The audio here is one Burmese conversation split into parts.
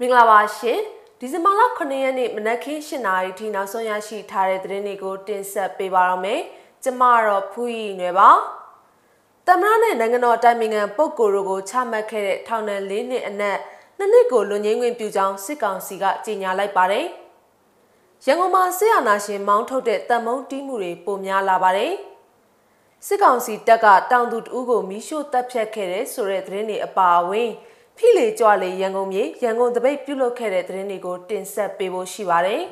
မင်္ဂလာပါရှင်ဒီဇင်ဘာလ9ရက်နေ့မနက်ခင်း7:00နာရီထိနောက်ဆုံးရရှိထားတဲ့သတင်းတွေကိုတင်ဆက်ပေးပါရမယ်ကျမတော့ဖူးရီနယ်ပါတမရနဲ့နိုင်ငံတော်တိုင်ပင်ခံပုဂ္ဂိုလ်တို့ကိုချမှတ်ခဲ့တဲ့ထောင်ဒဏ်၄နှစ်အနက်နှစ်နှစ်ကိုလွန်ငင်းခွင့်ပြုကြောင်းစစ်ကောင်စီကကြေညာလိုက်ပါတယ်ရန်ကုန်မှာစစ်အာဏာရှင်မောင်းထုတ်တဲ့တံမုံတီးမှုတွေပိုများလာပါတယ်စစ်ကောင်စီတပ်ကတောင်သူတဦးကိုမီးရှို့တပ်ဖြတ်ခဲ့တဲ့ဆိုတဲ့သတင်းတွေအပါအဝင် ဖိလေကြွလေရန်ကုန်မြေရန်ကုန်တပိတ်ပြုလုပ်ခဲ့တဲ့သတင်းတွေကိုတင်ဆက်ပေးဖို့ရှိပါတယ်။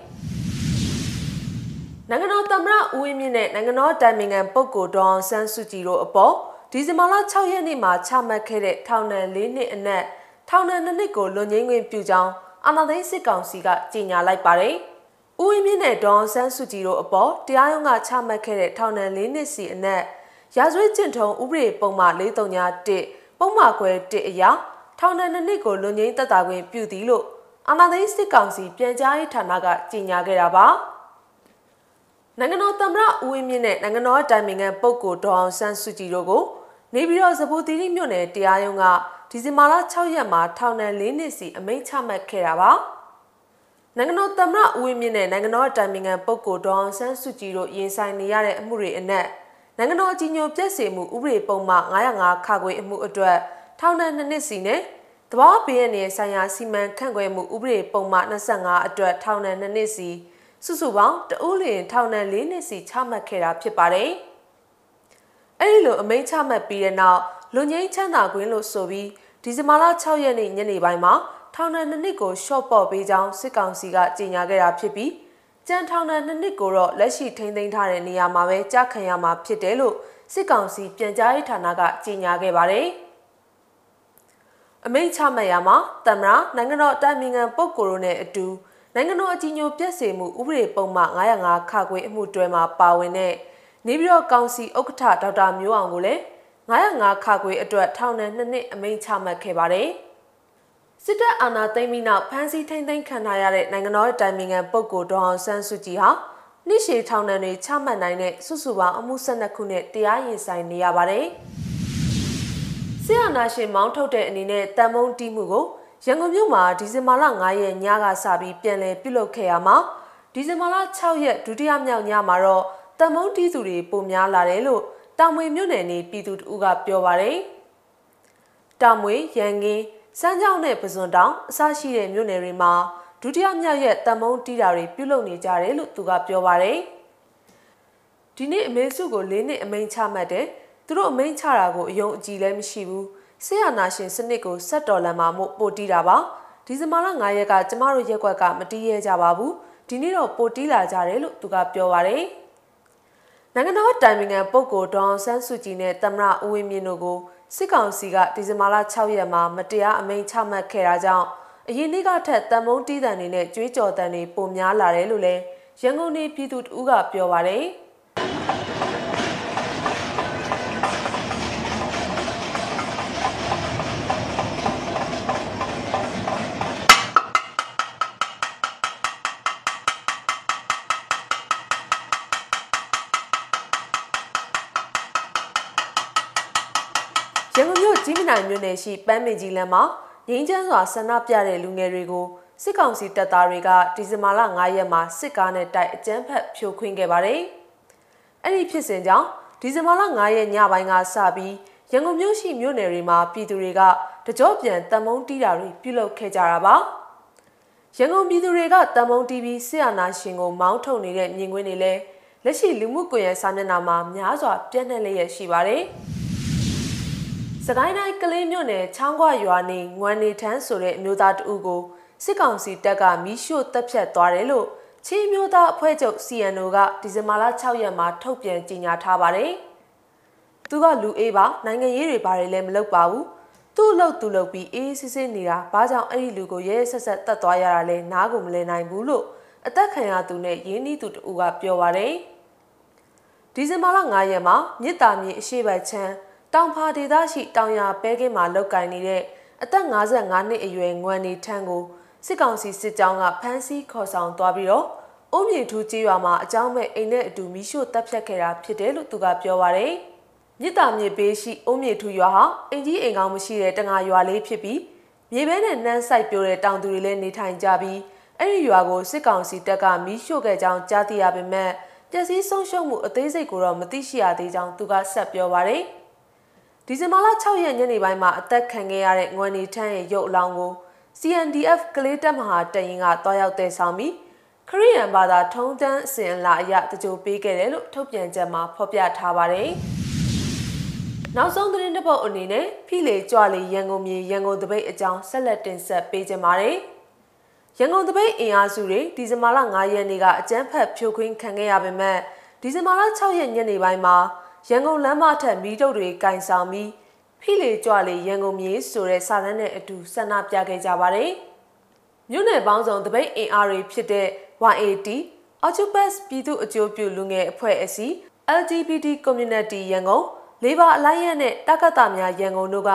နိုင်ငံတော်သမ္မတဦးဝင်းမြင့်နဲ့နိုင်ငံတော်တိုင်ပင်ခံပုဂ္ဂိုလ်ဒေါအောင်ဆန်းစုကြည်တို့အပေါ်ဒီဇင်ဘာလ6ရက်နေ့မှာချမှတ်ခဲ့တဲ့ထောင်ဒဏ်၄နှစ်အနက်ထောင်ဒဏ်2နှစ်ကိုလွန်ငင်းခွင့်ပြုကြောင်းအာဏာသိမ်းစစ်ကောင်စီကကြေညာလိုက်ပါတယ်။ဦးဝင်းမြင့်နဲ့ဒေါအောင်ဆန်းစုကြည်တို့အပေါ်တရားရုံးကချမှတ်ခဲ့တဲ့ထောင်ဒဏ်၄နှစ်စီအနက်ရာဇဝတ်ကျင့်ထုံးဥပဒေပုံမှန်431ပုံမှန်ခွဲ1အရာ ထောင်ဒဏ်နှစ်နှစ်ကိုလွန်ငင်းသက်သာခွင့်ပြုသည်လို့အာဏာသိမ်းစစ်ကောင်စီပြန်ကြားရေးဌာနကကြေညာခဲ့တာပါနိုင်ငံတော်သမ္မတဦးဝင်းမြင့်နဲ့နိုင်ငံတော်တိုင်ပင်ခံပုဂ္ဂိုလ်ဒေါအောင်ဆန်းစုကြည်တို့ကိုနေပြည်တော်စပူတီရီမြို့နယ်တရားရုံးကဒီဇင်ဘာလ6ရက်မှာထောင်ဒဏ်၄နှစ်စီအမိန့်ချမှတ်ခဲ့တာပါနိုင်ငံတော်သမ္မတဦးဝင်းမြင့်နဲ့နိုင်ငံတော်တိုင်ပင်ခံပုဂ္ဂိုလ်ဒေါအောင်ဆန်းစုကြည်တို့ရင်ဆိုင်နေရတဲ့အမှုတွေအနက်နိုင်ငံတော်အကြီးအကျယ်ပြည့်စုံမှုဥပဒေပုံမှန်905ခါခွေအမှုအတွက် ထောင်ဒဏ်2နှစ်စီနဲ့တဘာဘေးရနေဆိုင်ရာစီမံခန့်ခွဲမှုဥပဒေပုံမှန်25အတွက်ထောင်ဒဏ်2နှစ်စီစုစုပေါင်းတဦးလျင်ထောင်ဒဏ်4နှစ်စီချမှတ်ခဲ့တာဖြစ်ပါတယ်။အဲဒီလိုအမိန့်ချမှတ်ပြီးတဲ့နောက်လူငင်းချမ်းသာခွင့်လို့ဆိုပြီးဒီဇင်ဘာလ6ရက်နေ့ညနေပိုင်းမှာထောင်ဒဏ်2နှစ်ကိုရှော့ပေါ့ပေးကြောင်းစစ်ကောင်စီကကြေညာခဲ့တာဖြစ်ပြီးကြံထောင်ဒဏ်2နှစ်ကိုတော့လက်ရှိထိန်းသိမ်းထားတဲ့နေရာမှာပဲကြားခံရမှာဖြစ်တယ်လို့စစ်ကောင်စီပြန်ကြားရေးဌာနကကြေညာခဲ့ပါတယ်။ အမိန့်ချမှတ်ရမှာသမ္မတနိုင်ငံတော်တိုင်ပင်ခံပုဂ္ဂိုလ်တို့နဲ့အတူနိုင်ငံတော်အကြီးအကျယ်ပြည့်စုံမှုဥပဒေပုံမှန်905ခခွေအမှုတွဲမှာပါဝင်တဲ့နေပြည်တော်ကောင်စီဥက္ကဋ္ဌဒေါက်တာမျိုးအောင်ကိုလည်း905ခခွေအတွက်ထောင်ဒဏ်2နှစ်အမိန့်ချမှတ်ခဲ့ပါတယ်။စစ်တပ်အာဏာသိမ်းပြီးနောက်ဖမ်းဆီးထိန်းသိမ်းခံထားရတဲ့နိုင်ငံတော်တိုင်ပင်ခံပုဂ္ဂိုလ်ဒေါအောင်ဆန်းစုကြည်ဟာနှစ်ရှည်ထောင်ဒဏ်တွေချမှတ်နိုင်တဲ့စုစုပေါင်းအမှု12ခုနဲ့တရားရင်ဆိုင်နေရပါတယ်။ ဆရာနာရှင်မောင်းထုတ်တဲ့အနေနဲ့တန်မုံတီးမှုကိုရန်ကုန်မြို့မှာဒီဇင်ဘာလ9ရက်ညကစပြီးပြန်လည်ပြုလုပ်ခဲ့ရမှာဒီဇင်ဘာလ6ရက်ဒုတိယမြောက်ညမှာတော့တန်မုံတီးသူတွေပုံများလာတယ်လို့တောင်မွေမြို့နယ်နေပြည်သူတို့ကပြောပါတယ်။တောင်မွေရန်ကင်းစမ်းကြောင်းနဲ့ပဇွန်တောင်အစရှိတဲ့မြို့နယ်တွေမှာဒုတိယမြောက်ရက်တန်မုံတီးတာတွေပြုလုပ်နေကြတယ်လို့သူကပြောပါတယ်။ဒီနေ့အမေစုကို၄နှစ်အမိန်ချမှတ်တဲ့ သူတို့အမိန့်ချတာကိုအယုံအကြည်လည်းမရှိဘူးဆေးရနာရှင်စနစ်ကိုဆက်တော်လန်မှာမို့ပိုတီးတာပါဒီဇင်ဘာလ9ရက်ကကျမတို့ရက်ွက်ကမတီးရဲကြပါဘူးဒီနေ့တော့ပိုတီးလာကြတယ်လို့သူကပြောပါတယ်နိုင်ငံတော်တိုင်ပင်ခံပုဂ္ဂိုလ်ဒေါန်ဆန်းစုကြည်နဲ့သမ္မတဦးဝင်းမြင့်တို့ကိုစစ်ကောင်စီကဒီဇင်ဘာလ6ရက်မှာမတရားအမိန့်ချမှတ်ခဲ့တာကြောင့်အရင်နေ့ကထက်တံမုံတီးတန်တွေနဲ့ကြွေးကြော်တန်တွေပိုများလာတယ်လို့လည်းရန်ကုန်နေပြည်သူတို့ကပြောပါတယ်။ ကုန်မြို့ကြီးမနိုင်မြို့နယ်ရှိပန်းမင်ကြီးလမ်းမှာငင်းချမ်းစွာဆန္ဒပြတဲ့လူငယ်တွေကိုစစ်ကောင်စီတပ်သားတွေကဒီဇင်ဘာလ9ရက်မှာစစ်ကားနဲ့တိုက်အကြမ်းဖက်ဖြိုခွင်းခဲ့ပါတယ်။အဲ့ဒီဖြစ်စဉ်ကြောင့်ဒီဇင်ဘာလ9ရက်ညပိုင်းကစပြီးရန်ကုန်မြို့ရှိမြို့နယ်တွေမှာပြည်သူတွေကတကြောပြန်တံမုံတီးတာတွေပြုလုပ်ခဲ့ကြတာပါ။ရန်ကုန်ပြည်သူတွေကတံမုံတီးပြီးဆရာနာရှင်ကိုမောင်းထုတ်နေတဲ့မြင်ကွင်းတွေလည်းလက်ရှိလူမှုကွန်ရက်စာမျက်နှာမှာများစွာပြန့်နှံ့လျက်ရှိပါတယ်။ စကိုင်းတိုင်းကလေးမြို့နယ်ချောင်းခွရွာနေငွမ်နေထန်းဆိုတဲ့အမျိုးသားတဦးကိုစစ်ကောင်စီတပ်ကမီးရှို့တပ်ဖြတ်သွားတယ်လို့ချင်းမျိုးသားအဖွဲ့ချုပ် CNO ကဒီဇင်ဘာလ6ရက်မှာထုတ်ပြန်ကြေညာထားပါတယ်။သူကလူအေးပါနိုင်ငံရေးတွေဘာတွေလည်းမလုပ်ပါဘူး။သူ့လို့သူ့လို့ပြီးအေးစစ်စစ်နေတာဘာကြောင့်အဲ့ဒီလူကိုရဲရဲဆက်ဆက်တတ်သွားရတာလဲနားကိုမလဲနိုင်ဘူးလို့အသက်ခံရသူနဲ့ရင်းနှီးသူတူကပြောပါတယ်။ဒီဇင်ဘာလ9ရက်မှာမြစ်တာမြေအရှိတ်ချမ်း တောင်ဖာဒေသရှိတောင်ရပဲကင်းမှာလောက်ကင်နေတဲ့အသက်55နှစ်အရွယ်ငွမ်နေထန်းကိုစစ်ကောင်စီစစ်ကြောင်းကဖမ်းဆီးခေါ်ဆောင်သွားပြီးတော့အုံးမြေထူးကြီးရွာမှာအကြောင်းမဲ့အိမ်နဲ့အတူမိရှို့တပ်ဖြတ်ခဲ့တာဖြစ်တယ်လို့သူကပြောပါရယ်မြစ်တာမြေပေးရှိအုံးမြေထူးရွာဟာအင်ကြီးအိမ်ကောင်းမရှိတဲ့တငါရွာလေးဖြစ်ပြီးမြေပဲနဲ့နှမ်းဆိုင်ပြိုတဲ့တောင်သူတွေလည်းနေထိုင်ကြပြီးအဲ့ဒီရွာကိုစစ်ကောင်စီတပ်ကမီးရှို့ခဲ့ကြောင်းကြားသိရပေမဲ့ပျက်စီးဆုံးရှုံးမှုအသေးစိတ်ကိုတော့မသိရှိရသေးကြောင်းသူကဆက်ပြောပါတယ်။ ဒီဇင်ဘာလ6ရက်ညနေပိုင်းမှာအသက်ခံခဲ့ရတဲ့ငွေနေထန်းရဲ့ရုပ်အလောင်းကို CNDF ကလေးတပ်မဟာတရင်ကတွားရောက်တဲ့ဆောင်ပြီးခရီးရန်ဘာသာထုံးတန်းအစဉ်အလာအရတကြိုပေးခဲ့တယ်လို့ထုတ်ပြန်ချက်မှာဖော်ပြထားပါတယ်။နောက်ဆုံးသတင်းတစ်ပုဒ်အနေနဲ့ဖိလေကြွလေရန်ကုန်မြေရန်ကုန်တပိတ်အကြောင်းဆက်လက်တင်ဆက်ပေးကြပါမယ်။ရန်ကုန်တပိတ်အင်အားစုတွေဒီဇင်ဘာလ9ရက်နေ့ကအကြမ်းဖက်ဖြိုခွင်းခံခဲ့ရပေမဲ့ဒီဇင်ဘာလ6ရက်ညနေပိုင်းမှာ ရန်ကုန်လမ်းမထက်မီးတုပ်တွေကင်ဆောင်ပြီးဖိလေကြွလေရန်ကုန်မြေဆိုတဲ့စာတမ်းနဲ့အတူဆန္ဒပြခဲ့ကြပါတယ်။မြို့နယ်ပေါင်းစုံတပိတ်အင်အားတွေဖြစ်တဲ့ YAT Octopus ပြည်သူ့အကျိုးပြုလူငယ်အဖွဲ့အစည်း LGBT Community ရန်ကုန် Labor Alliance နဲ့တက္ကသများရန်ကုန်တို့က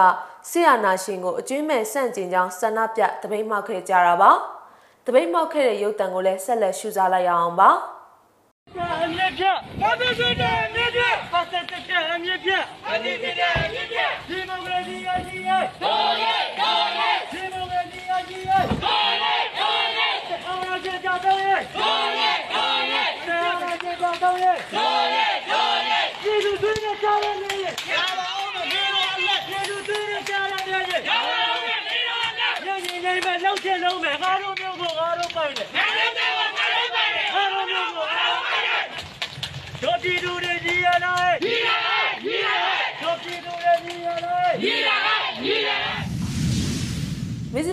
ဆီယနာရှင်ကိုအကျွင်းမဲ့ဆန့်ကျင်ကြောင်းဆန္ဒပြတပိတ်မှောက်ခဲ့ကြတာပါ။တပိတ်မှောက်ခဲ့တဲ့ရုပ်တံကိုလည်းဆက်လက်ရှုစားလိုက်ရအောင်ပါ။အမြင့်ပြဘာသာစတဲ့အမြင့်ပြဘာသာစ တဲ့အမြင့်ပြအမြင့်ပြတဲ့အမြင့်ပြဒီမိုကရေစီအကြီးရဲ့ဒိုးရဲဒိုးရဲဒီမိုကရေစီအကြီးရဲ့ဒိုးရဲဒိုးရဲအောင်ရကြကြတော့ရဲ့ဒိုးရဲဒိုးရဲအောင်ရကြကြတော့ရဲ့ဒိုးရဲဒိုးရဲဒီလူတွေနဲ့ကြားရနေရဲ့ရပါအောင်မင်းတို့အလက်ဒီလူတွေနဲ့ကြားရနေရဲ့ရပါအောင်မင်းတို့အလက်ညင်ညင်နေမဲ့လှုပ်ချက်လုံးမဲ့ငါတို့မျိုးကိုငါတို့ပိုင်တယ်ငါတို့မျိုးကိုငါတို့ပိုင်တယ်ငါတို့မျိုးကိုငါတို့ပိုင်တယ် တို့ပြည်သူတွေကြီးရလားကြီးရလားကြီးရလားတို့ပြည်သူတွေကြီးရလားကြီးရလားကြီးရလား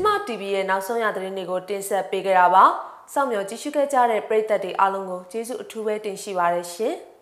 မဇ္ဈိမ TV ရဲ့နောက်ဆုံးရသတင်းတွေကိုတင်ဆက်ပေးကြတာပါ။စောင့်မျှော်ကြည့်ရှုခဲ့ကြတဲ့ပရိသတ်တွေအားလုံးကိုကျေးဇူးအထူးပဲတင်ရှိပါရရှင်။